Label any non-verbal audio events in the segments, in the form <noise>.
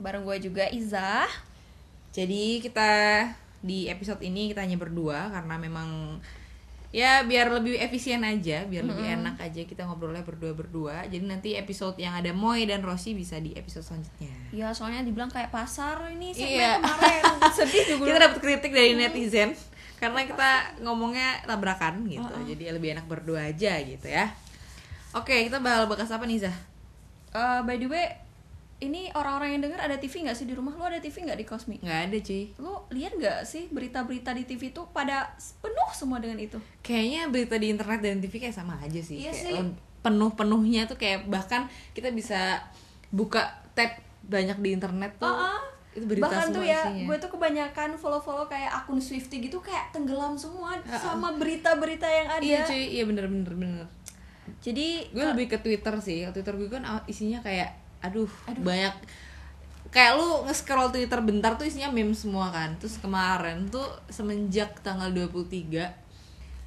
Bareng gue juga Iza. Jadi kita di episode ini kita hanya berdua karena memang ya biar lebih efisien aja, biar lebih enak aja kita ngobrolnya berdua-berdua. Jadi nanti episode yang ada Moy dan Rosi bisa di episode selanjutnya. Ya soalnya dibilang kayak pasar ini segmen Iya. kemarin. <laughs> Sedih juga. kita dapat kritik dari netizen karena kita ngomongnya tabrakan gitu jadi lebih enak berdua aja gitu ya oke kita bakal bahas apa nih Zah Eh, by the way, ini orang-orang yang dengar ada TV nggak sih di rumah? Lu ada TV nggak di Cosmi? nggak ada cuy Lu lihat nggak sih berita-berita di TV tuh pada penuh semua dengan itu? kayaknya berita di internet dan TV kayak sama aja sih Iya Kayak sih. penuh-penuhnya tuh kayak bahkan kita bisa buka tab banyak di internet tuh ah. itu berita Bahkan semua tuh ya, isinya gue tuh kebanyakan follow-follow kayak akun Swifty gitu kayak tenggelam semua sama berita-berita yang ada. iya cuy iya bener bener Jadi gue lebih ke Twitter sih Twitter gue kan ah, isinya kayak aduh, banyak. Kayak lu nge-scroll Twitter bentar tuh isinya meme semua kan. Terus kemarin tuh semenjak tanggal 23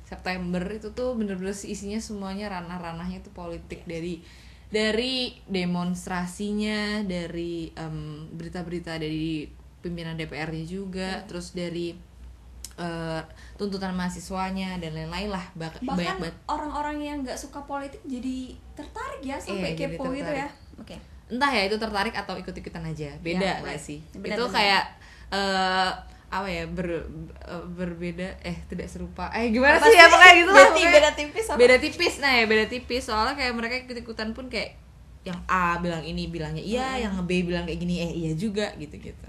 September itu tuh bener-bener isinya semuanya ranah-ranahnya tuh politik. Dari dari demonstrasinya dari em, berita-berita dari pimpinan DPR-nya juga terus dari eh, tuntutan mahasiswanya dan lain-lain lah. Bak- banyak bahkan banget. orang-orang yang nggak suka politik jadi tertarik ya sampai Iya, jadi kepo gitu ya. Oke. Entah ya itu tertarik atau ikut-ikutan aja beda Ya, right. sih Benar, itu benar. kayak eh apa ya ber, eh, berbeda eh tidak serupa eh gimana Apa sih ya pokoknya gitu lah Beda- beda tipis apa? beda tipis nah ya beda tipis soalnya kayak mereka ikut-ikutan pun kayak yang A bilang ini bilangnya iya yang B bilang kayak gini eh iya juga gitu gitu.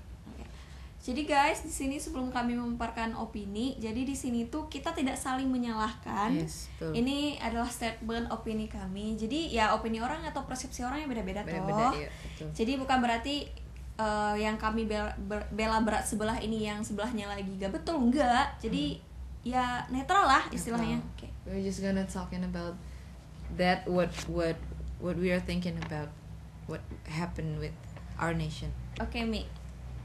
Jadi guys, di sini sebelum kami memaparkan opini, jadi di sini tuh kita tidak saling menyalahkan. Yes, betul. Ini adalah statement opini kami. Jadi ya opini orang atau persepsi orang yang beda-beda toh. iya betul Jadi bukan berarti eh, yang kami bela, ber- bela berat sebelah ini yang sebelahnya lagi gak betul enggak. Jadi ya netral lah istilahnya. Oke. we're just gonna talking about that what what what we are thinking about what happened with our nation Oke, Mi.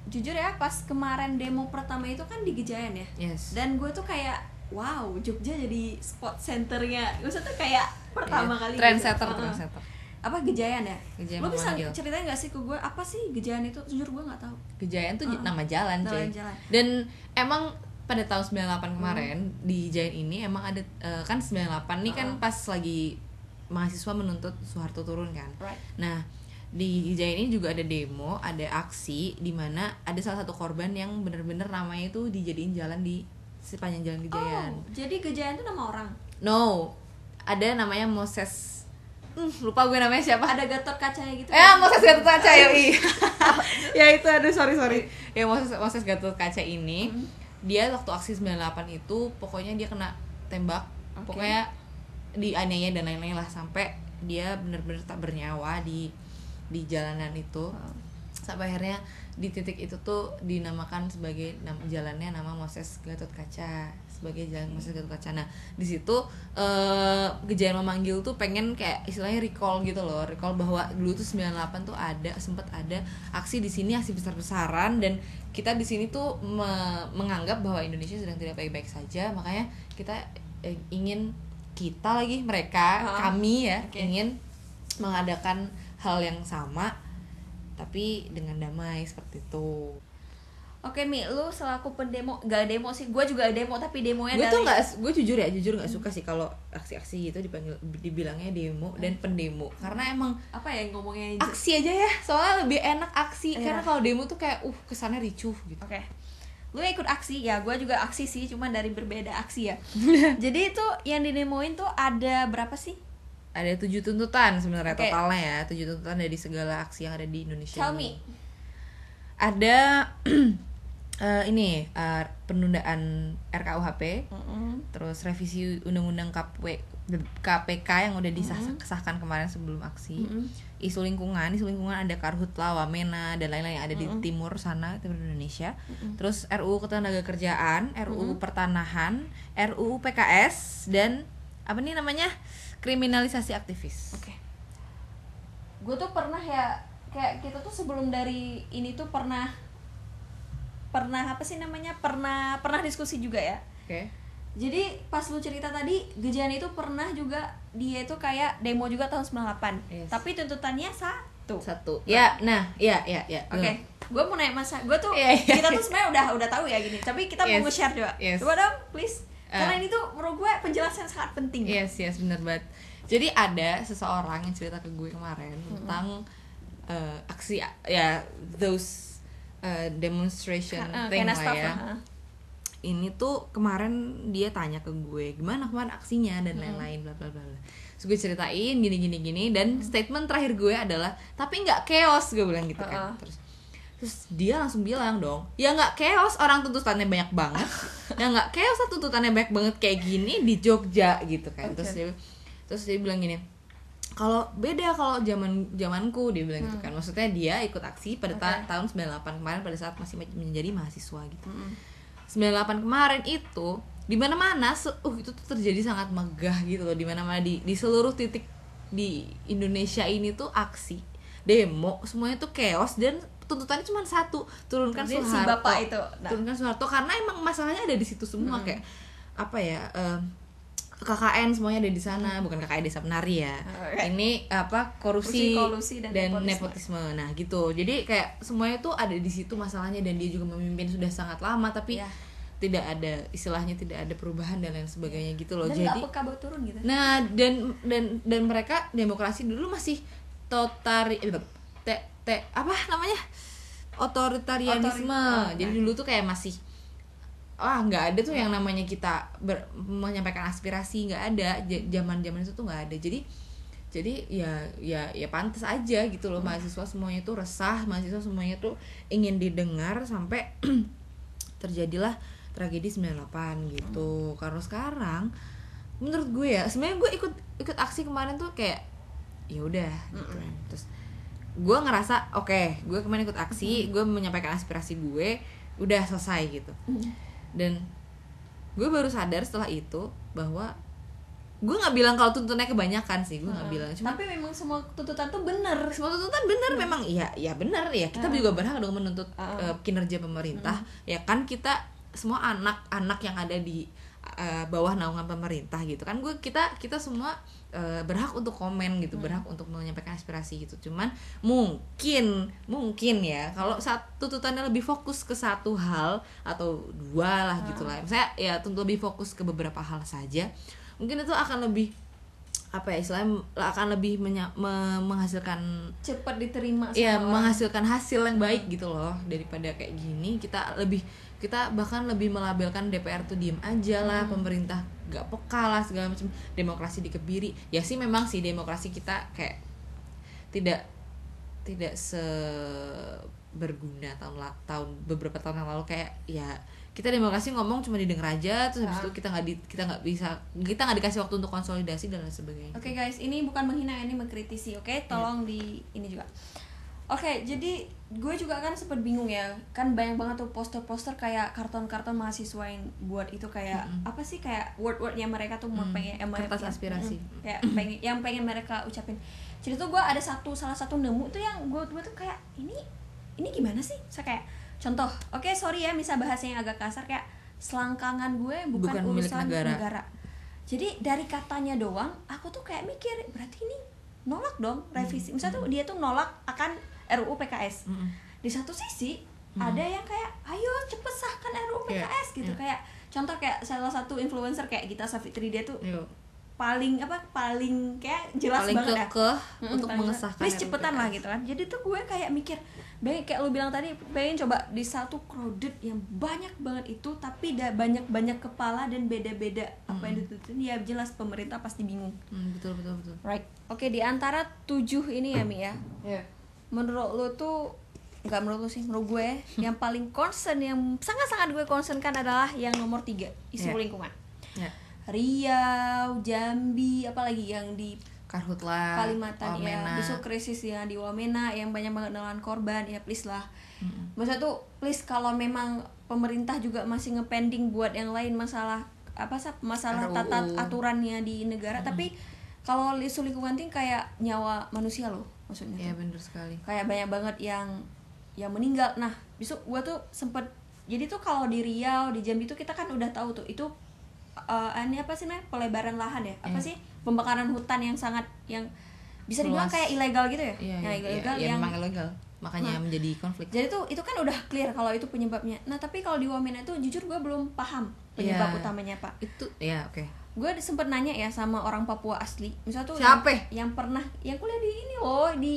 Jujur ya, pas kemarin demo pertama itu kan di Gejayan ya. yes Dan gue tuh kayak, wow, Jogja jadi spot centernya. Maksudnya tuh kayak pertama Iya. kali. trendsetter gitu. Trendsetter Apa Gejayan ya? Gejayan Lo bisa memanggil. ceritain gak sih ke gue apa sih Gejayan itu? Jujur gue nggak tahu. Gejayan tuh Heeh. nama jalan Nama cuy jalan. dan emang pada tahun 98 kemarin di Jayan ini emang ada eh, kan 98 nih kan pas lagi mahasiswa menuntut Soeharto turun kan Right. nah di Jayan ini juga ada demo ada aksi di mana ada salah satu korban yang bener-bener namanya itu dijadiin jalan di sepanjang jalan Gejayan Oh, jadi Gejayan itu nama orang. no ada namanya Moses Hmm, lupa gue namanya siapa Ada Gatot kacanya gitu. Eh, Moses Gatot Kaca yoi. <laughs> ya itu aduh sorry sorry. Ya Moses Moses Gatot Kaca ini Hmm. dia waktu aksi 98 itu pokoknya dia kena tembak. Oke. Pokoknya dianiaya dan lain-lain lah sampai dia bener-bener tak bernyawa di di jalanan itu. Oh. Sampai akhirnya di titik itu tuh dinamakan sebagai nam- jalannya nama Moses Gatot Kaca sebagai jalan Moses Gatot Kaca. Nah, di situ eh Gejayan memanggil tuh pengen kayak istilahnya recall gitu loh, recall bahwa dulu tuh 98 tuh ada sempat ada aksi di sini aksi besar-besaran dan kita di sini tuh me- menganggap bahwa Indonesia sedang tidak baik-baik saja, makanya kita eh, ingin kita lagi mereka Ah, kami ya oke. ingin mengadakan hal yang sama tapi dengan damai seperti itu. Oke Mi, lu selaku pendemo, gak demo sih, gue juga demo tapi demonya gue dari tuh nggak gue jujur ya jujur nggak suka sih kalau aksi-aksi gitu dipanggil dibilangnya demo dan pendemo karena emang apa ya ngomongnya aksi aja ya soalnya lebih enak aksi Iya. karena kalau demo tuh kayak uh kesannya ricuh gitu Oke. Lu ikut aksi ya, gue juga aksi sih, cuman dari berbeda aksi ya. <laughs> Jadi itu yang didemoin tuh ada berapa sih? Ada tujuh tuntutan sebenarnya Oke. totalnya ya tujuh tuntutan dari segala aksi yang ada di Indonesia Tell ini. me. ada <clears throat> eh, ini eh, penundaan RKUHP Mm-mm. terus revisi undang-undang KP KPK yang udah disahkan kemarin sebelum aksi Mm-mm. isu lingkungan isu lingkungan ada Karhutla Wamena dan lain-lain yang ada di timur sana timur Indonesia terus RUU Ketenagakerjaan RUU Pertanahan RUU PKS dan apa nih namanya kriminalisasi aktivis Oke. Gue tuh pernah ya kayak kita tuh sebelum dari ini tuh pernah pernah apa sih namanya pernah pernah diskusi juga ya. oke Jadi pas lu cerita tadi Gejan itu pernah juga dia itu kayak demo juga tahun 98. Yes. Tapi tuntutannya satu. satu ya nah ya ya ya Oke, gue mau nanya masa, gue tuh Iya, iya. kita tuh sebenarnya udah udah tahu ya gini, tapi kita Yes. mau nge-share juga. Yes. Coba dong, please. Karena Uh. ini tuh menurut gue penjelasan sangat penting. Yes, yes, bener banget. Jadi ada seseorang yang cerita ke gue kemarin tentang uh, aksi ya those uh, demonstration Uh, thing kayak lah ya. uh. Ini tuh kemarin dia tanya ke gue gimana kemarin aksinya dan lain-lain bla bla bla. Terus gue ceritain gini gini gini dan statement terakhir gue adalah tapi nggak chaos gue bilang gitu kan. Uh-uh. Terus terus dia langsung bilang dong ya nggak chaos orang tuntutannya banyak banget. Ya nggak chaos tuntutannya banyak banget kayak gini di Jogja gitu kan. Terus dia terus dia bilang gini kalau beda kalau zaman zamanku dia bilang gitu kan. Maksudnya dia ikut aksi pada ta- tahun 98 kemarin pada saat masih menjadi mahasiswa gitu. 98 kemarin itu di mana-mana se- uh itu tuh terjadi sangat megah gitu loh. Di mana-mana di di seluruh titik di Indonesia ini tuh aksi demo semuanya tuh chaos dan tuntutannya cuma satu turunkan Jadi si Soeharto bapak itu, nah. turunkan Soeharto karena emang masalahnya ada di situ semua kayak apa ya em, KKN semuanya ada di sana bukan KKN desa penari ya Oke. ini apa korupsi, Korupsi, dan dan, nepotisme. nepotisme. nah gitu jadi kayak semuanya tuh ada di situ masalahnya dan dia juga memimpin sudah sangat lama tapi Iya. tidak ada istilahnya tidak ada perubahan dan lain sebagainya gitu loh Dan jadi nggak peka turun gitu. Nah, dan dan dan mereka demokrasi dulu masih totari eh, te, te apa namanya? otoritarianisme. Otori- Jadi nah. dulu tuh kayak masih wah nggak ada tuh yang namanya kita ber- menyampaikan aspirasi nggak ada J- zaman-zaman itu tuh nggak ada jadi jadi ya ya ya pantas aja gitu loh mahasiswa semuanya tuh resah mahasiswa semuanya tuh ingin didengar sampai <clears throat> terjadilah tragedi 98 gitu karena sekarang menurut gue ya sebenarnya gue ikut ikut aksi kemarin tuh kayak ya udah gitu kan. terus gue ngerasa oke gue kemarin ikut aksi gue menyampaikan aspirasi gue udah selesai gitu. Dan gue baru sadar setelah itu bahwa gue nggak bilang kalau tuntutannya kebanyakan sih gue nggak bilang. Cuma Tapi memang semua tuntutan tuh bener. semua tuntutan benar memang iya ya benar ya kita juga berhak dong menuntut Ah. eh, kinerja pemerintah. Ya kan kita semua anak-anak yang ada di eh, bawah naungan pemerintah gitu kan gue kita kita semua eh, berhak untuk komen gitu berhak untuk menyampaikan aspirasi gitu. Cuman mungkin mungkin ya kalau satu tuntutannya lebih fokus ke satu hal atau dua lah gitu lah. Misalnya ya tentu lebih fokus ke beberapa hal saja mungkin itu akan lebih apa ya istilahnya akan lebih menya- me- menghasilkan Cepet diterima ya menghasilkan hasil yang baik gitu loh. Daripada kayak gini kita lebih kita bahkan lebih melabelkan DPR tuh diem aja lah pemerintah gak peka lah segala macam. Demokrasi dikebiri. Ya sih memang sih demokrasi kita kayak tidak tidak se berguna tahun tahun beberapa tahun yang lalu. Kayak ya kita demokrasi ngomong cuma didengar aja terus habis Ah. itu kita nggak di, kita nggak bisa kita nggak dikasih waktu untuk konsolidasi dan lain sebagainya Oke guys, ini bukan menghina, ini mengkritisi, oke? Tolong di ini juga. Oke, jadi gue juga kan sempat bingung ya, kan banyak banget tuh poster-poster kayak karton-karton mahasiswa yang buat itu kayak apa sih kayak word-wordnya mereka tuh mau pengen yang Kertas yang- aspirasi. mm, kayak pengen yang pengen mereka ucapin. Jadi tuh gue ada satu salah satu nemu tuh yang gue gue tuh kayak ini ini gimana sih? Saya kayak contoh, oke sorry ya, misal bahasanya agak kasar kayak selangkangan gue bukan, Bukan milik urusan negara. negara. Jadi dari katanya doang, aku tuh kayak mikir berarti ini nolak dong revisi. Misalnya tuh dia tuh nolak akan RUU PKS. Mm-mm. Di satu sisi ada yang kayak ayo cepet sahkan RUU PKS gitu iya. kayak contoh kayak salah satu influencer kayak Gita Savitri dia tuh Yuk. Paling apa paling kayak jelas paling banget dah. kekeh Mm, untuk paling mengesahkan please cepetan lah gitu kan. Jadi tuh gue kayak mikir pengen kayak lu bilang tadi pengen coba di satu crowded yang banyak banget itu tapi ada banyak banyak kepala dan beda beda apa yang ditututin ya jelas pemerintah pasti bingung. Hmm, betul betul betul. Right. Oke di antara tujuh ini ya mi ya. Ya menurut lu tuh nggak menurut lu sih menurut gue <laughs> yang paling concern yang sangat sangat gue concern kan adalah yang nomor tiga isu Ya. lingkungan. Ya Riau, Jambi, apalagi yang di Karhutla Kalimantan ya. Besok krisis ya di Wamena yang banyak banget nelan korban ya please lah. Maksudnya tuh please kalau memang pemerintah juga masih ngepending buat yang lain masalah apa sih masalah RUU. tata aturannya di negara. Tapi kalau isu lingkungan tinggi kayak nyawa manusia loh maksudnya ya tuh. bener sekali. Kayak banyak banget yang yang meninggal. Nah besok gua tuh sempet jadi tuh kalau di Riau di Jambi tuh kita kan udah tahu tuh itu eh, ini apa sih namanya pelebaran lahan ya apa Iya. sih pembakaran hutan yang sangat yang bisa dibilang Luas. kayak ilegal gitu ya Iya, yang iya, ilegal iya, yang memang ilegal makanya Nah. menjadi konflik jadi tuh itu kan udah clear kalau itu penyebabnya nah tapi kalau di Wamena itu jujur gue belum paham penyebab Iya. utamanya apa itu ya oke gue sempet nanya ya sama orang Papua asli misalnya tuh Siapa? yang, yang pernah yang kuliah di ini loh di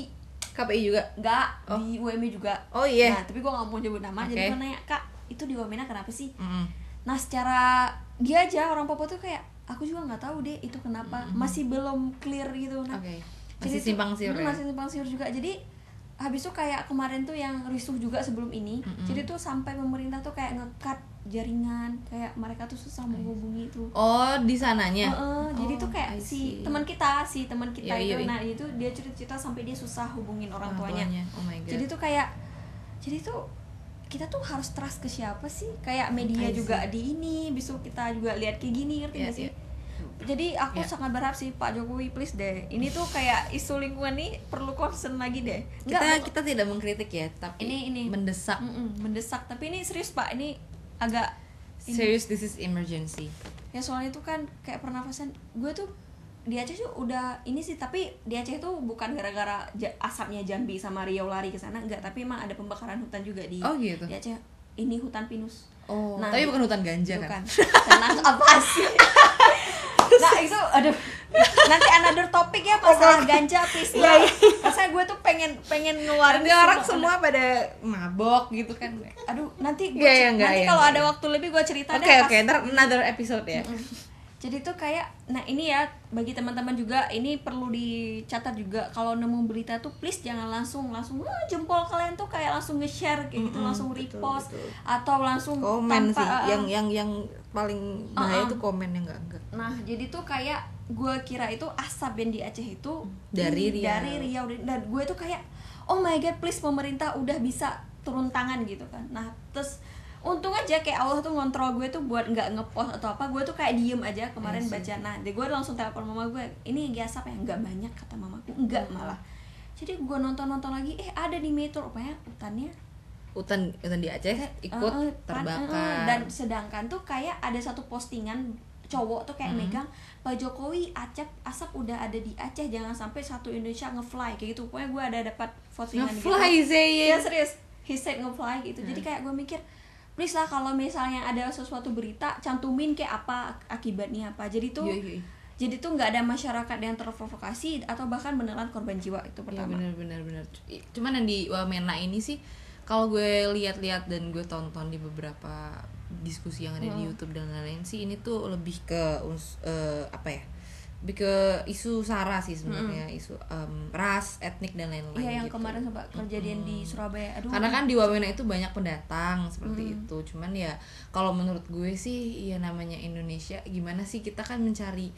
KPI juga enggak Oh. di UMB juga Oh, iya. nah tapi gue nggak mau nyebut nama jadi Oke. gue nanya kak itu di Wamena kenapa sih Mm-mm. Nah secara dia aja orang Papua tuh kayak aku juga nggak tahu deh itu kenapa. Masih belum clear gitu. Nah jadi masih tuh- simpang siur Mm, ya? masih simpang siur juga. Jadi habis itu kayak kemarin tuh yang risuh juga sebelum ini jadi tuh sampai pemerintah tuh kayak ngekat jaringan kayak mereka tuh susah menghubungi tuh. Oh di sananya? Heeh, jadi tuh Oh, kayak si teman kita si teman kita Iya, itu. iya, iya. nah itu dia cerita-cerita sampai dia susah hubungin orang Orang tuanya. oh my god. jadi tuh kayak jadi tuh kita tuh harus trust ke siapa sih kayak media I see. juga di ini besok kita juga lihat kayak gini ngerti Iya, gak sih iya. jadi aku Iya. sangat berharap sih Pak Jokowi please deh ini tuh kayak isu lingkungan nih perlu concern lagi deh kita Enggak, kita tidak mengkritik ya tapi Ini- ini. mendesak Mm-mm, mendesak tapi ini serius Pak ini agak ini. serious this is emergency ya soalnya itu kan kayak pernafasan gue tuh di Aceh tuh udah ini sih tapi di Aceh tuh bukan gara-gara asapnya Jambi sama Riau lari ke sana enggak tapi emang ada pembakaran hutan juga di Oh, gitu. di Aceh. Ini hutan pinus. Oh Nah, tapi bukan hutan ganja kan? bukan. Tenang apa sih? <laughs> Nah itu aduh. Nanti another topik ya masalah ganja please. Lah rasanya gue tuh pengen pengen ngeluarin nanti orang semua- semua pada mabok gitu kan. Aduh nanti gue iya, enggak, nanti iya, kalau enggak, ada iya. waktu lebih gue cerita oke deh oke ntar another episode ya jadi tuh kayak nah ini ya bagi teman-teman juga ini perlu dicatat juga kalau nemu berita tuh please jangan langsung langsung "Wah, jempol kalian tuh kayak langsung nge-share kayak gitu Mm-mm, langsung betul, repost betul. atau langsung komen tanpa- sih uh, uh. yang yang yang paling bahaya Uh-uh. tuh komen yang enggak enggak Nah, jadi tuh kayak gue kira itu asap yang di Aceh itu Dari ini, Riau. Dari Riau dan gue tuh kayak oh my god, please pemerintah udah bisa turun tangan gitu kan. Nah, terus untung aja kayak Allah tuh ngontrol gue tuh buat nggak ngepost atau apa, gue tuh kayak diem aja kemarin I see. baca. Nah, deh gue langsung telepon mama gue, ini asap ya nggak banyak kata mamaku, enggak malah. Jadi gue nonton-nonton lagi, eh ada di metro, rupanya hutannya hutan hutan di Aceh ikut pan- terbakar dan sedangkan tuh kayak ada satu postingan cowok tuh kayak Mm-hmm. megang Pak Jokowi acap asap udah ada di Aceh jangan sampai satu Indonesia ngefly kayak gitu pokoknya gue ada dapat postingan Nge-fly, gitu Zayn. Iya serius he said ngefly gitu jadi Hmm. kayak gue mikir please lah kalau misalnya ada sesuatu berita cantumin kayak apa akibatnya apa jadi tuh Iya, iya. jadi tuh nggak ada masyarakat yang terprovokasi atau bahkan beneran korban jiwa itu Iya pertama benar benar benar. C- Cuman yang di Wamena ini sih kalau gue lihat-lihat dan gue tonton di beberapa diskusi yang ada di YouTube dan lain-lain sih ini tuh lebih ke eh, apa ya? Lebih ke isu sara sih sebenarnya, isu em, ras, etnik dan lain-lain iya yang gitu. kemarin sempat kejadian di Surabaya aduh Karena kan di Wamena itu banyak pendatang seperti itu. Cuman ya kalau menurut gue sih ya namanya Indonesia gimana sih kita kan mencari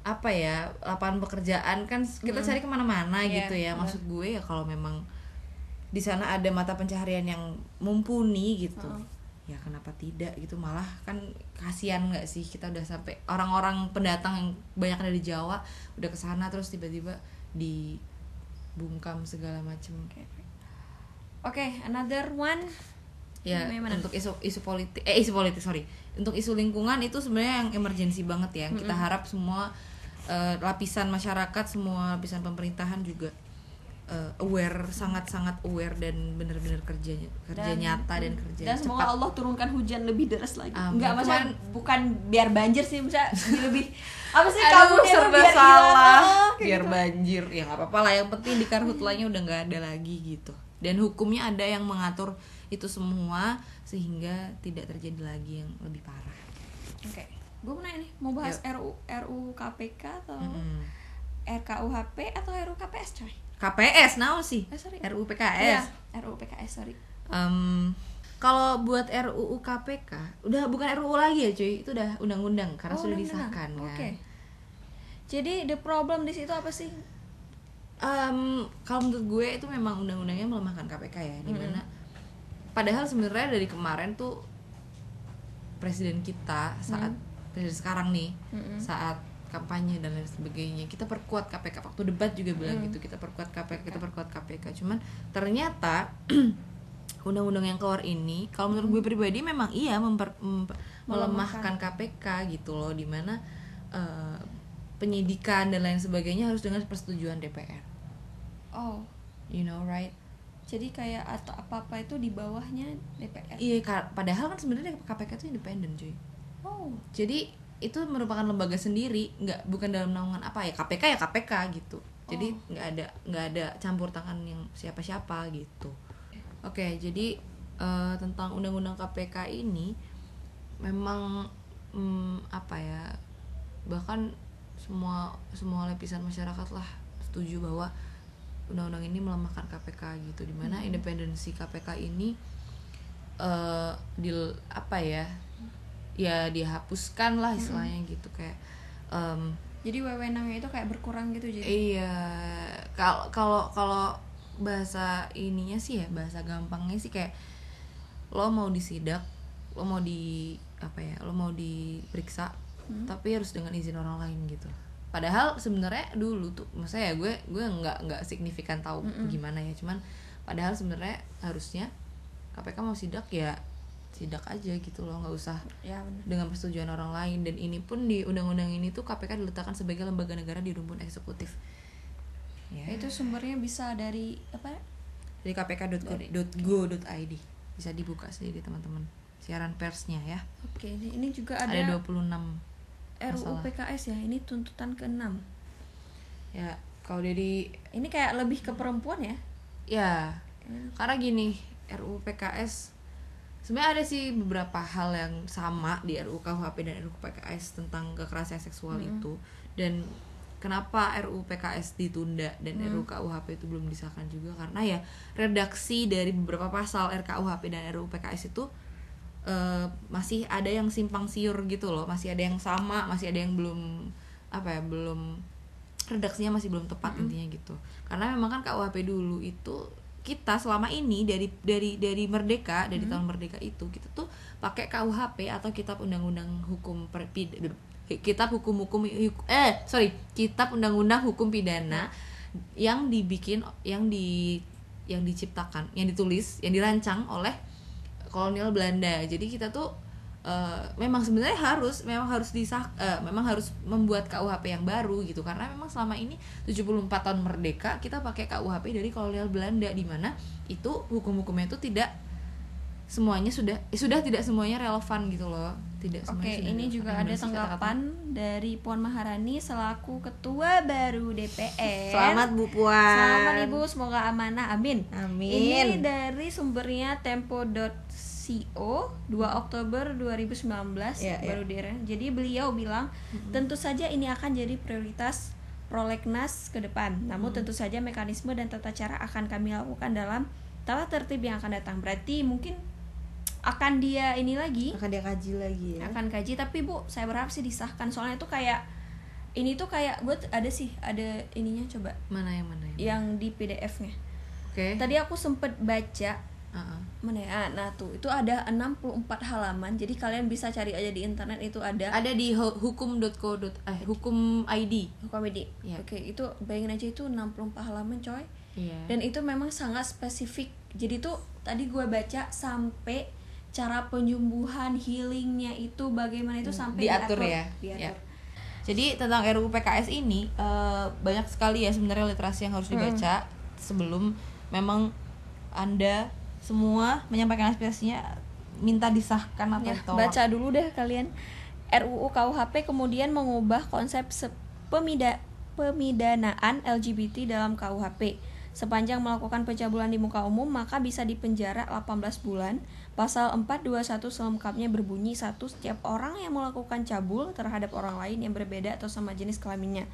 apa ya lapangan pekerjaan kan kita cari ke mana-mana Iya, gitu ya. benar. Maksud gue ya kalau memang di sana ada mata pencaharian yang mumpuni gitu. Ya kenapa tidak gitu? Malah kan kasihan nggak sih kita udah sampai orang-orang pendatang yang banyak ada di Jawa udah ke sana terus tiba-tiba dibungkam segala macem. Oke, another one. ya Gimana? untuk isu isu politik eh isu politik sorry. Untuk isu lingkungan itu sebenarnya yang emergensi banget ya. Kita harap semua eh, lapisan masyarakat semua lapisan pemerintahan juga eh, aware sangat sangat aware dan benar-benar kerja kerja Dan- nyata dan kerja Dan semoga cepat Allah turunkan hujan lebih deras lagi. Amin. Enggak maksudnya bukan biar banjir sih, misalnya lebih apa sih kamu serba biar salah hilang, kayak biar gitu. banjir ya nggak apa-apa lah yang penting di karhutlanya udah nggak ada lagi gitu dan hukumnya ada yang mengatur itu semua sehingga tidak terjadi lagi yang lebih parah Oke. Gue mau nanya nih, mau bahas RU RU KPK atau Mm-mm. RKUHP atau RU KPS coy? KPS naon sih Eh, sorry. RUU Iya, PKS RU PKS sorry. Em, kalau buat RUU KPK udah bukan RUU lagi ya cuy itu udah undang-undang karena Oh, sudah undang-undang. disahkan kan Oke. Jadi the problem di situ apa sih? Em, kalau menurut gue itu memang undang-undangnya melemahkan KPK ya di mana padahal sebenarnya dari kemarin tuh presiden kita saat presiden sekarang nih saat kampanye dan lain sebagainya. Kita perkuat KPK waktu debat juga bilang gitu kita perkuat KPK kita perkuat KPK cuman ternyata <clears throat> undang-undang yang keluar ini kalau menurut gue pribadi memang iya memper- mem- melemahkan. KPK gitu loh di mana eh, penyidikan dan lain sebagainya harus dengan persetujuan DPR Oh, you know right? Jadi kayak atau apa-apa itu di bawahnya DPR. iya padahal kan sebenarnya KPK itu independen cuy. Oh, jadi itu merupakan lembaga sendiri nggak bukan dalam naungan apa ya KPK ya KPK gitu. Jadi nggak ada nggak ada campur tangan yang siapa-siapa gitu. Oke jadi eh, tentang undang-undang KPK ini memang mm, apa ya bahkan semua semua lapisan masyarakat lah setuju bahwa undang-undang ini melemahkan KPK gitu. Di mana independensi KPK ini eh di apa ya ya dihapuskan lah istilahnya gitu kayak em, jadi wewenangnya itu kayak berkurang gitu jadi. iya kalau kalau kalau bahasa ininya sih ya bahasa gampangnya sih kayak lo mau disidak lo mau di apa ya lo mau diperiksa tapi harus dengan izin orang lain gitu. Padahal sebenarnya dulu tuh maksudnya ya gue gue nggak nggak signifikan tahu gimana ya cuman padahal sebenarnya harusnya KPK mau sidak ya sidak aja gitu loh nggak usah Ya dengan persetujuan orang lain dan ini pun di undang-undang ini tuh KPK diletakkan sebagai lembaga negara di rumpun eksekutif ya Itu sumbernya bisa dari apa? dari kpk.go.id bisa dibuka sendiri teman-teman siaran persnya ya Oke, ini ini juga ada, ada, 26 RUU. PKS ya. Ini tuntutan ke-6. ya kalau dari Ini kayak lebih ke perempuan ya. ya karena gini RUU PKS sebenarnya ada sih beberapa hal yang sama di RUU KUHP dan RUU PKS tentang kekerasan seksual itu. Dan kenapa RUU PKS ditunda dan RUU KUHP itu belum disahkan juga? Karena ya redaksi dari beberapa pasal RKUHP dan RUU PKS itu eh, masih ada yang simpang siur gitu loh. Masih ada yang sama masih ada yang belum apa ya belum redaksinya masih belum tepat intinya gitu. Karena memang kan KUHP dulu itu kita selama ini dari dari dari merdeka dari tahun merdeka itu kita tuh pakai KUHP atau kitab undang-undang hukum per, pid- kitab hukum-hukum eh sorry kitab undang-undang hukum pidana yang dibikin yang di yang diciptakan yang ditulis yang dirancang oleh kolonial Belanda. Jadi kita tuh eh, memang sebenarnya harus memang harus disah eh, memang harus membuat KUHP yang baru gitu karena memang selama ini 74 tahun merdeka kita pakai KUHP dari kolonial Belanda di mana itu hukum-hukumnya itu tidak semuanya sudah eh, sudah tidak semuanya relevan gitu loh tidak Oke, ini relevan. juga ada tanggapan dari Puan Maharani selaku ketua baru DPR. Selamat Bu Puan. Selamat Ibu, semoga amanah. Amin. Amin. Ini dari sumbernya tempo.co 2 Oktober 2019 Ya, baru dia. Jadi beliau bilang tentu saja ini akan jadi prioritas prolegnas ke depan. Namun tentu saja mekanisme dan tata cara akan kami lakukan dalam tata tertib yang akan datang. Berarti mungkin akan dia ini lagi. Akan dia kaji lagi ya? Akan kaji. Tapi bu saya berharap sih disahkan. Soalnya itu kayak ini tuh kayak gue ada sih ada ininya coba. Mana yang mana yang? Yang di PDF-nya oke. Tadi aku sempet baca Uh-uh. mana nah tuh itu ada 64 halaman jadi kalian bisa cari aja di internet itu ada ada di hu- hukum.co eh hukum ID komedi Iya. oke itu bayangin aja itu 64 halaman coy iya dan itu memang sangat spesifik jadi tuh tadi gue baca sampai cara penyembuhan healingnya itu bagaimana itu sampai diatur ya. diatur. Ya. Jadi tentang RUU PKS ini eh, banyak sekali ya sebenarnya literasi yang harus dibaca sebelum memang anda semua menyampaikan aspirasinya minta disahkan atau Ya, ditolak. baca dulu deh kalian RUU KUHP kemudian mengubah konsep se- pemida pemidanaan LGBT dalam KUHP. Sepanjang melakukan pencabulan di muka umum maka bisa dipenjara 18 bulan. Pasal 421 selengkapnya berbunyi satu setiap orang yang melakukan cabul terhadap orang lain yang berbeda atau sama jenis kelaminnya.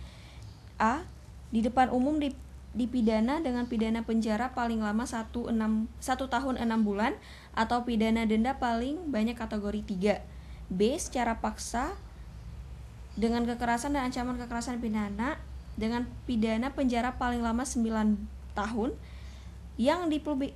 A. Di depan umum di dipidana dengan pidana penjara paling lama 1 enam satu tahun 6 bulan atau pidana denda paling banyak kategori 3. B. Secara paksa dengan kekerasan dan ancaman kekerasan pidana dengan pidana penjara paling lama 9 tahun yang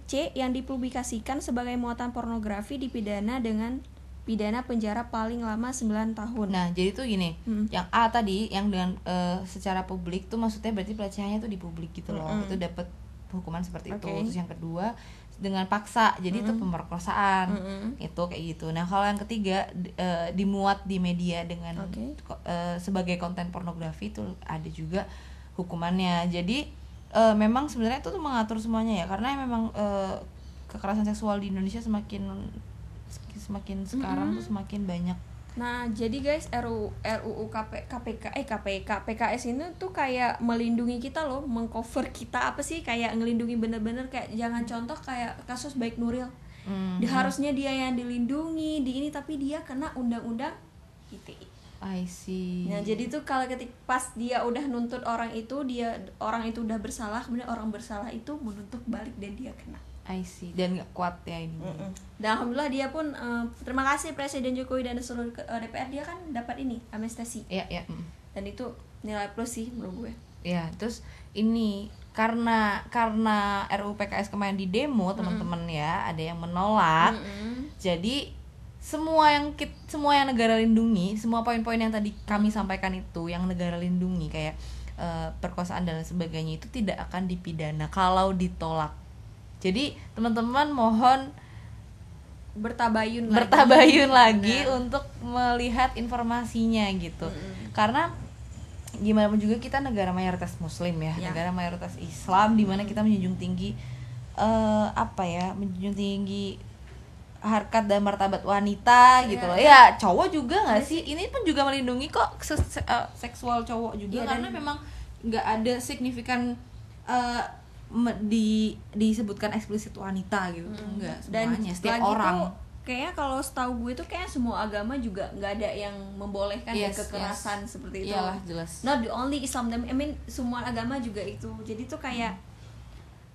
C yang dipublikasikan sebagai muatan pornografi dipidana dengan pidana penjara paling lama 9 tahun. Nah, jadi tuh gini, Hmm. yang A tadi yang dengan eh, secara publik tuh maksudnya berarti pelecehannya tuh di publik gitu loh. Mm-mm. Itu dapat hukuman seperti itu. Oke. Terus yang kedua dengan paksa. Jadi itu pemerkosaan. Mm-mm. Itu kayak gitu. Nah, kalau yang ketiga eh, dimuat di media dengan Oke. ko- eh, sebagai konten pornografi itu ada juga hukumannya. Jadi eh, memang sebenarnya itu tuh mengatur semuanya ya karena memang eh, kekerasan seksual di Indonesia semakin semakin sekarang tuh semakin banyak Nah, jadi guys, RUU RUU KP, KPK eh KPK PKS ini tuh kayak melindungi kita loh, mengcover kita apa sih kayak ngelindungi bener-bener kayak jangan contoh kayak kasus baik Nuril. Hmm. Di- harusnya dia yang dilindungi di ini tapi dia kena undang-undang ITE. I see. Nah, jadi tuh kalau ketik pas dia udah nuntut orang itu, dia orang itu udah bersalah, kemudian orang bersalah itu menuntut balik dan dia kena. I see. Dan gak kuat ya ini. Dan alhamdulillah dia pun eh, terima kasih Presiden Jokowi dan seluruh ke- eh, DPR dia kan dapat ini amnesti. Iya, iya. mm. Dan itu nilai plus sih menurut gue. Ya, terus ini karena karena RUU PKS kemarin di demo teman-teman ya, ada yang menolak. Jadi semua yang kit, semua yang negara lindungi, semua poin-poin yang tadi kami sampaikan itu yang negara lindungi kayak eh, perkosaan dan lain sebagainya itu tidak akan dipidana kalau ditolak. Jadi teman-teman mohon Bertabayun lagi. bertabayun lagi Benar. untuk melihat informasinya gitu. Karena gimana pun juga kita negara mayoritas muslim ya, Ya. negara mayoritas Islam di mana kita menjunjung tinggi eh, apa ya menjunjung tinggi harkat dan martabat wanita gitu loh. Ya cowok juga nggak sih? ini pun juga melindungi kok se- se- eh, seksual cowok juga Iya, karena dan- memang nggak ada signifikan eh, di disebutkan eksplisit wanita gitu enggak Dan semuanya setiap lagi orang tuh kayaknya kalau setahu gue tuh kayak semua agama juga nggak ada yang membolehkan Yes, kekerasan seperti itu. Iyalah, jelas. Not the only Islam, I mean semua agama juga itu. Jadi tuh kayak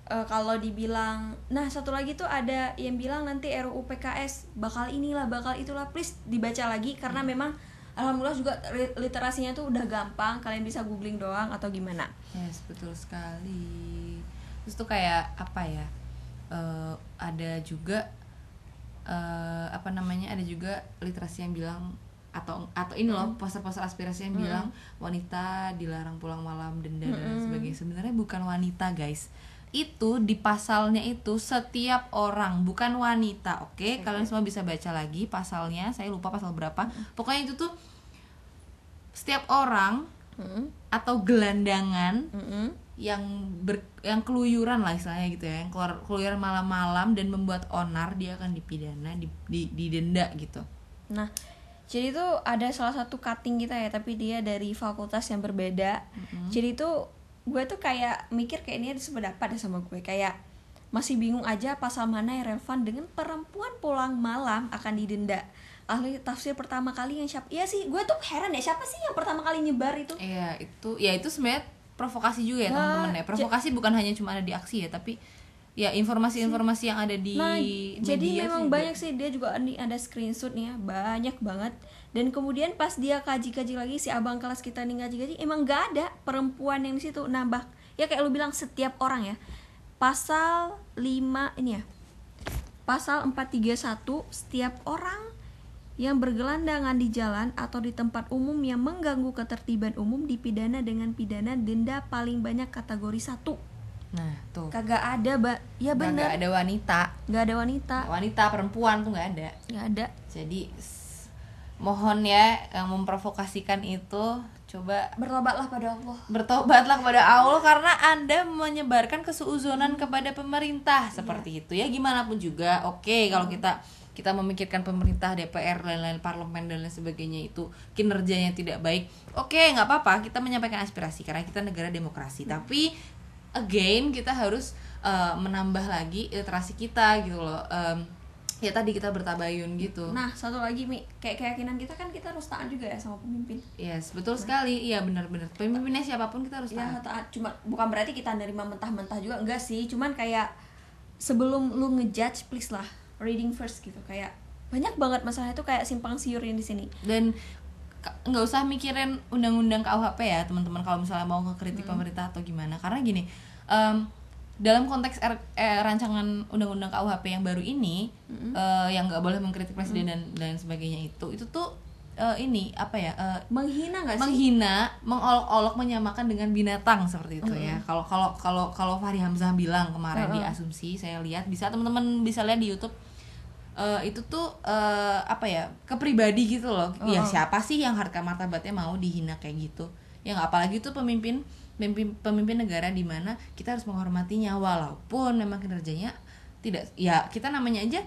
eh, kalau dibilang, nah satu lagi tuh ada yang bilang nanti RUU PKS bakal inilah, bakal itulah, please dibaca lagi karena Hmm. memang alhamdulillah juga literasinya tuh udah gampang, kalian bisa googling doang atau gimana. Yes, betul sekali. Terus tuh kayak apa ya? eh, ada juga eh, apa namanya? Ada juga literasi yang bilang atau atau ini loh poster-poster aspirasi yang bilang wanita dilarang pulang malam denda dan lain sebagainya. Sebenarnya bukan wanita, guys. Itu di pasalnya itu setiap orang, bukan wanita. Oke, kalian semua bisa baca lagi pasalnya. Saya lupa pasal berapa. Pokoknya itu tuh setiap orang atau gelandangan. Yang ber, yang keluyuran lah istilahnya gitu ya yang keluar keluyuran malam-malam dan membuat onar dia akan dipidana di, di, didenda gitu Nah, jadi itu ada salah satu cutting kita ya, tapi dia dari fakultas yang berbeda. Jadi itu gue tuh kayak mikir kayak ini ada sependapat deh sama gue kayak masih bingung aja pasal mana yang relevan dengan perempuan pulang malam akan didenda. Ahli tafsir pertama kali yang siapa? Iya sih, gue tuh heran ya siapa sih yang pertama kali nyebar itu? iya itu ya itu sebenarnya provokasi juga ya Nah, teman-teman ya provokasi bukan hanya cuma ada di aksi ya tapi ya informasi-informasi yang ada di Nah, jadi media memang juga. banyak sih dia juga ada screenshot nih ya, banyak banget. Dan kemudian pas dia kaji-kaji lagi si abang kelas kita nih kaji-kaji emang gak ada perempuan yang di situ nambah. Ya kayak lu bilang setiap orang ya. Pasal 5 ini ya. Pasal 431 setiap orang yang bergelandangan di jalan atau di tempat umum yang mengganggu ketertiban umum dipidana dengan pidana denda paling banyak kategori 1. nah tuh. Kagak ada, Mbak. Ya nggak bener. ada wanita. Gak ada wanita. wanita perempuan tuh nggak ada. Nggak ada. Jadi mohon ya yang memprovokasikan itu. Coba bertobatlah pada Allah. bertobatlah kepada Allah karena Anda menyebarkan kesuuzonan kepada pemerintah. Seperti itu ya gimana pun juga. Oke kalau kita kita memikirkan pemerintah DPR dan lain parlemen dan lain sebagainya itu kinerjanya tidak baik oke nggak apa-apa kita menyampaikan aspirasi karena kita negara demokrasi. Tapi again kita harus uh, menambah lagi literasi kita gitu loh. Em, ya tadi kita bertabayun gitu. Nah, satu lagi Mi, kayak keyakinan kita kan kita harus taat juga ya sama pemimpin. yes betul sekali. Iya benar-benar pemimpinnya siapa pun kita harus Ya taat. taat. Cuma bukan berarti kita nerima mentah-mentah juga. Enggak sih, cuman kayak sebelum lu ngejudge please lah reading first gitu. Kayak banyak banget masalah itu kayak simpang siur yang di sini. dan nggak usah mikirin undang-undang KUHP ya teman-teman kalau misalnya mau ngekritik pemerintah atau gimana. Karena gini em, dalam konteks R- eh, rancangan undang-undang KUHP yang baru ini eh, yang nggak boleh mengkritik presiden dan dan sebagainya itu itu tuh eh, ini apa ya eh, Menghina enggak sih? menghina, mengolok-olok, menyamakan dengan binatang seperti itu ya. Kalau kalau kalau kalau Fahri Hamzah bilang kemarin di asumsi saya lihat bisa teman-teman bisa lihat di YouTube eh, itu tuh eh, apa ya ke pribadi gitu loh. Ya siapa sih yang harga martabatnya mau dihina kayak gitu? Yang apalagi tuh pemimpin pemimpin pemimpin negara di mana kita harus menghormatinya walaupun memang kinerjanya tidak ya kita namanya aja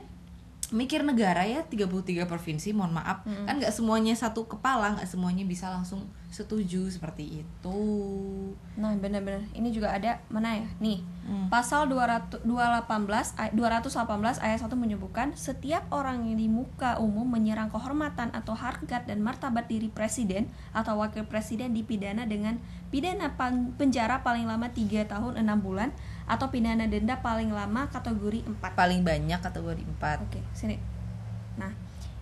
mikir negara ya 33 provinsi mohon maaf kan nggak semuanya satu kepala nggak semuanya bisa langsung setuju seperti itu Nah, benar-benar. Ini juga ada mana ya? Nih, Hmm. pasal 200 218 ay- 218 ayat 1 menyebutkan setiap orang yang di muka umum menyerang kehormatan atau harkat dan martabat diri presiden atau wakil presiden dipidana dengan pidana penjara paling lama 3 tahun 6 bulan atau pidana denda paling lama kategori 4. paling banyak kategori 4 Oke, sini. Nah,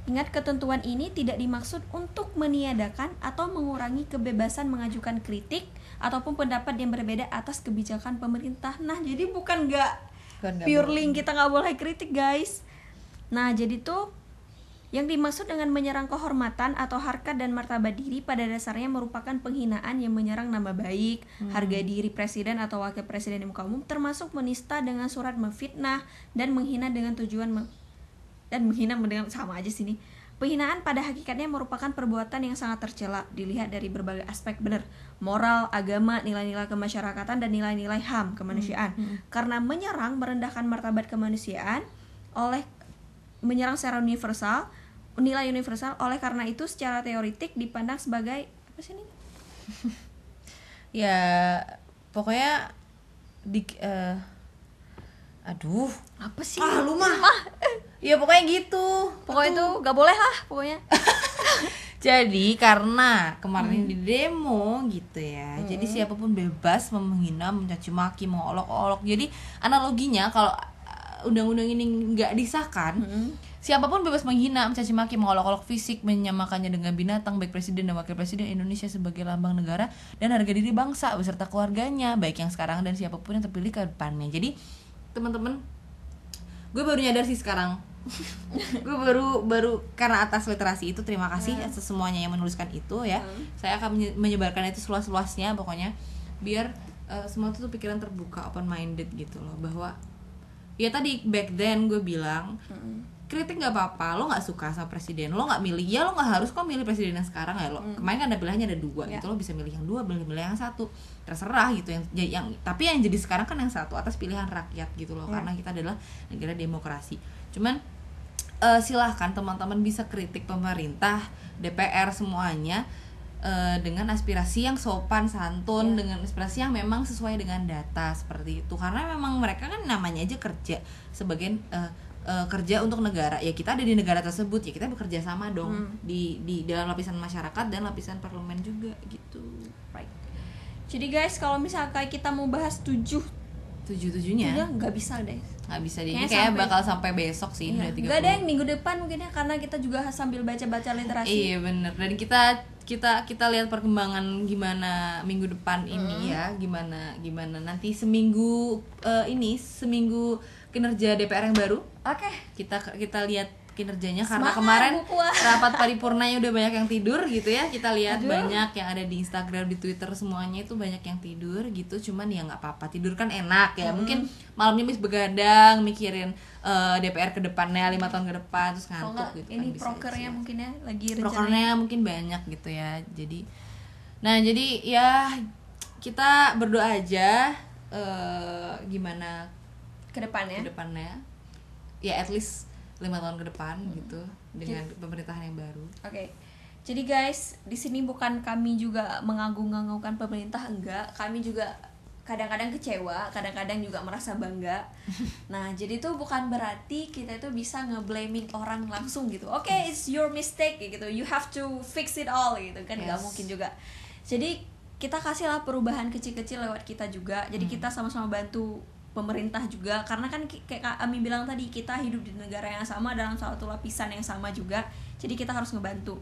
ingat ketentuan ini tidak dimaksud untuk meniadakan atau mengurangi kebebasan mengajukan kritik ataupun pendapat yang berbeda atas kebijakan pemerintah. Nah, jadi bukan nggak purely kita nggak boleh kritik, guys. Nah, jadi tuh yang dimaksud dengan menyerang kehormatan atau harkat dan martabat diri pada dasarnya merupakan penghinaan yang menyerang nama baik, harga diri presiden atau wakil presiden di muka umum, termasuk menista dengan surat memfitnah dan menghina dengan tujuan me- dan menghina dengan sama aja sini. Penghinaan pada hakikatnya merupakan perbuatan yang sangat tercela dilihat dari berbagai aspek benar moral, agama, nilai-nilai kemasyarakatan dan nilai-nilai HAM kemanusiaan. Karena menyerang merendahkan martabat kemanusiaan oleh menyerang secara universal, nilai universal oleh karena itu secara teoritik dipandang sebagai apa sih ini? <laughs> ya pokoknya di eh, aduh Apa sih? ah lu mah ya pokoknya gitu Pokoknya itu gak boleh lah pokoknya. <laughs> Jadi karena kemarin di demo gitu ya, jadi siapa pun bebas menghina, mencaci maki, mengolok-olok. Jadi analoginya kalau uh, undang-undang ini nggak disahkan, siapa pun bebas menghina, mencaci maki, mengolok-olok fisik, menyamakannya dengan binatang, baik presiden dan wakil presiden Indonesia sebagai lambang negara dan harga diri bangsa beserta keluarganya, baik yang sekarang dan siapa pun yang terpilih ke depannya. Jadi teman-teman, gue baru nyadar sih sekarang. <laughs> Gue baru baru karena atas literasi itu terima kasih atas semuanya yang menuliskan itu ya. Saya akan menye- menyebarkan itu seluas luasnya pokoknya biar eh, semua tuh pikiran terbuka open minded gitu loh bahwa ya tadi back then gue bilang kritik nggak apa-apa lo nggak suka sama presiden lo nggak milih. Ya lo nggak harus kok milih presiden yang sekarang ya lo. Kemarin kan ada pilihannya ada dua Ya. gitu lo bisa milih yang dua milih milih yang satu. Terserah gitu yang ya- yang tapi yang jadi sekarang kan yang satu atas pilihan rakyat gitu loh karena kita adalah negara demokrasi. Cuman eh, silahkan teman-teman bisa kritik pemerintah DPR semuanya eh, dengan aspirasi yang sopan santun dengan aspirasi yang memang sesuai dengan data seperti itu karena memang mereka kan namanya aja kerja sebagian eh, eh, kerja untuk negara ya kita ada di negara tersebut ya kita bekerja sama dong di di dalam lapisan masyarakat dan lapisan parlemen juga gitu Right. Jadi guys, kalau misalnya kayak kita mau bahas tujuh tujuh tujuhnya tujuh nggak bisa deh. nggak bisa Kayaknya kayak sampai- bakal sampai besok sih Iya. udah 30. Nggak ada yang minggu depan mungkin ya karena kita juga sambil baca-baca literasi. Iya bener dan kita kita kita lihat perkembangan gimana minggu depan ini ya gimana gimana. Nanti seminggu eh, ini seminggu kinerja DPR yang baru. Oke. kita kita lihat kinerjanya karena Semangat, kemarin <laughs> rapat paripurnanya udah banyak yang tidur gitu ya. Kita lihat Aduh. banyak yang ada di Instagram di Twitter semuanya itu banyak yang tidur gitu. Cuman ya nggak apa-apa tidur kan enak ya. Mungkin malamnya mis begadang mikirin eh, DPR ke depannya lima tahun ke depan terus ngantuk nggak gitu ini kan prokernya mungkin ya lagi prokernya mungkin banyak gitu ya jadi nah jadi ya kita berdoa aja eh, gimana ke depannya. ke depannya. Ya at least lima tahun ke depan gitu dengan pemerintahan yang baru. Oke. Jadi guys, di sini bukan kami juga mengagung-agungkan pemerintah enggak, kami juga kadang-kadang kecewa kadang-kadang juga merasa bangga. <laughs> Nah jadi tuh bukan berarti kita itu bisa ngeblaming orang langsung gitu. Oke okay, it's your mistake gitu. You have to fix it all gitu. Kan nggak Yes. mungkin juga. Jadi kita kasihlah perubahan kecil-kecil lewat kita juga. Jadi Hmm. kita sama-sama bantu pemerintah juga. Karena kan kayak Kak Ami bilang tadi kita hidup di negara yang sama dalam satu lapisan yang sama juga. Jadi kita harus ngebantu.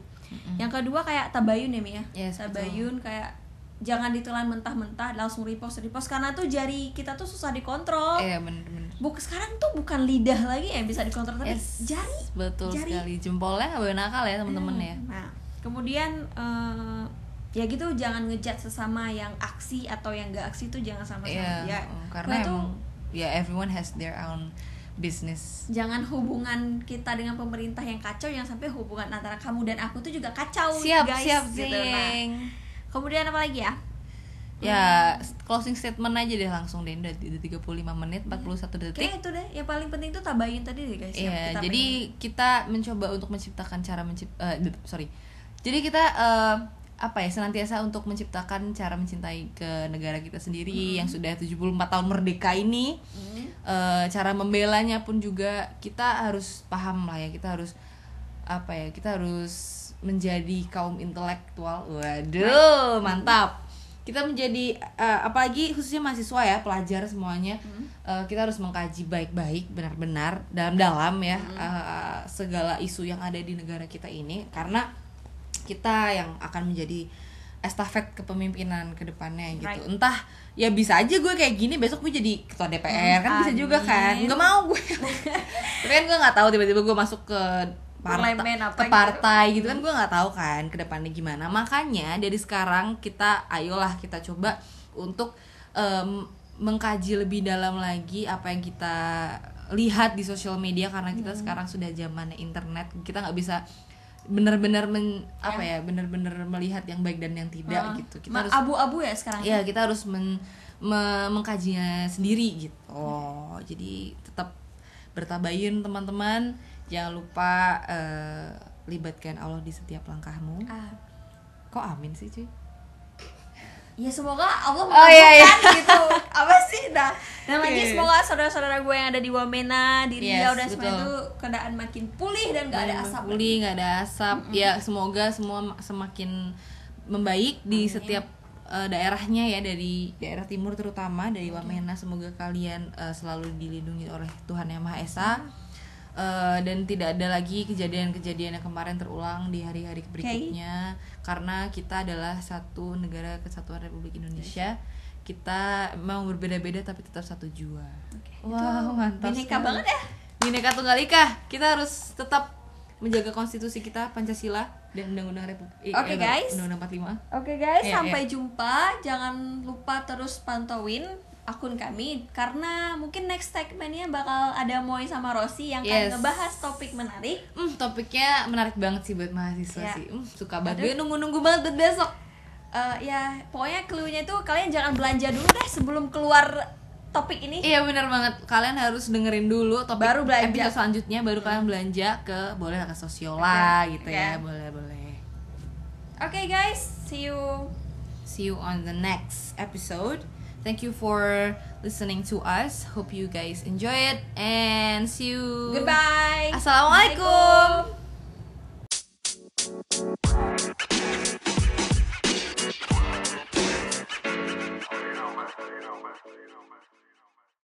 Yang kedua kayak tabayun ya Mi ya. Yes, tabayun kayak jangan ditelan mentah-mentah langsung repost repost karena tuh jari kita tuh susah dikontrol Iya bener-bener Buk sekarang tuh bukan lidah lagi yang bisa dikontrol tapi Yes, jari betul jari. sekali jempolnya nggak boleh nakal ya temen-temen ya Nah, kemudian eh, ya gitu jangan ngejat sesama yang aksi atau yang gak aksi tuh jangan sama-sama. Iya, ya, oh, karena tuh emang ya everyone has their own business jangan hubungan kita dengan pemerintah yang kacau jangan sampai hubungan antara kamu dan aku tuh juga kacau siap guys siap gitu. Nah. Kemudian apa lagi ya? ya closing statement aja deh langsung deh udah udah 35 menit 41 detik Kayaknya itu deh yang paling penting tuh tabayin tadi deh guys. Iya, kita jadi kita mencoba untuk menciptakan cara mencipt eh, d- sorry. Jadi kita eh, apa ya senantiasa untuk menciptakan cara mencintai ke negara kita sendiri yang sudah 74 tahun merdeka ini. Hmm. Eh, cara membelanya pun juga kita harus paham lah ya, kita harus apa ya, kita harus menjadi kaum intelektual. Waduh, mantap. Kita menjadi eh, apalagi khususnya mahasiswa ya, pelajar semuanya. eh, kita harus mengkaji baik-baik, benar-benar dalam-dalam ya eh, segala isu yang ada di negara kita ini karena kita yang akan menjadi estafet kepemimpinan ke depannya gitu. Right. Entah ya bisa aja gue kayak gini besok gue jadi ketua DPR kan bisa juga kan. amin. Nggak mau gue. <laughs> Tapi kan gue nggak tahu tiba-tiba gue masuk ke partai, Parlemen apa ke gitu. partai gitu kan gue nggak tahu kan ke depannya gimana. Makanya dari sekarang kita ayolah kita coba untuk em, mengkaji lebih dalam lagi apa yang kita lihat di sosial media karena kita Hmm. sekarang sudah zamannya internet kita nggak bisa benar-benar men apa ya benar-benar melihat yang baik dan yang tidak Ah, gitu kita harus abu-abu ya sekarang. ya kita harus men, me- mengkajinya sendiri gitu oh jadi tetap bertabayun teman-teman jangan lupa eh, libatkan Allah di setiap langkahmu. Ah, kok amin sih cuy? Ya semoga Allah Oh, iya, iya. mengabulkan gitu. Apa sih? Dah dan lagi Iya. semoga saudara-saudara gue yang ada di Wamena di Riau Yes, dan semua itu keadaan makin pulih dan gak ada asap. Pulih, nggak ada asap. Ya semoga semua ma- semakin membaik di setiap eh, daerahnya ya dari daerah timur terutama dari Wamena. Semoga kalian eh, selalu dilindungi oleh Tuhan yang Maha Esa Eh, dan tidak ada lagi kejadian-kejadian yang kemarin terulang di hari-hari berikutnya karena kita adalah satu negara kesatuan Republik Indonesia kita mau berbeda-beda tapi tetap satu jua wow mantap bineka sekali. banget ya Bineka Tunggal Ika. Kita harus tetap menjaga konstitusi kita Pancasila dan Undang-Undang Republik eh, Oke, eh, guys. Undang-Undang 45. Oke guys, Iya, sampai jumpa. Jangan lupa terus pantauin akun kami karena mungkin next segmentnya bakal ada Moy sama Rossi yang Yes. akan ngebahas topik menarik. Hmm, topiknya menarik banget sih buat mahasiswa Ya. sih. Hmm, suka banget. Gue nunggu-nunggu banget buat besok. Eh, ya pokoknya clue-nya tuh kalian jangan belanja dulu deh sebelum keluar topik ini. Iya benar banget. Kalian harus dengerin dulu topik Baru belanja. episode selanjutnya baru kalian belanja ke boleh ke Sosiola Oke, gitu oke. ya. Boleh, boleh. Oke guys, see you. See you on the next episode. Thank you for listening to us. Hope you guys enjoy it and see you. Goodbye. Assalamualaikum. Assalamualaikum.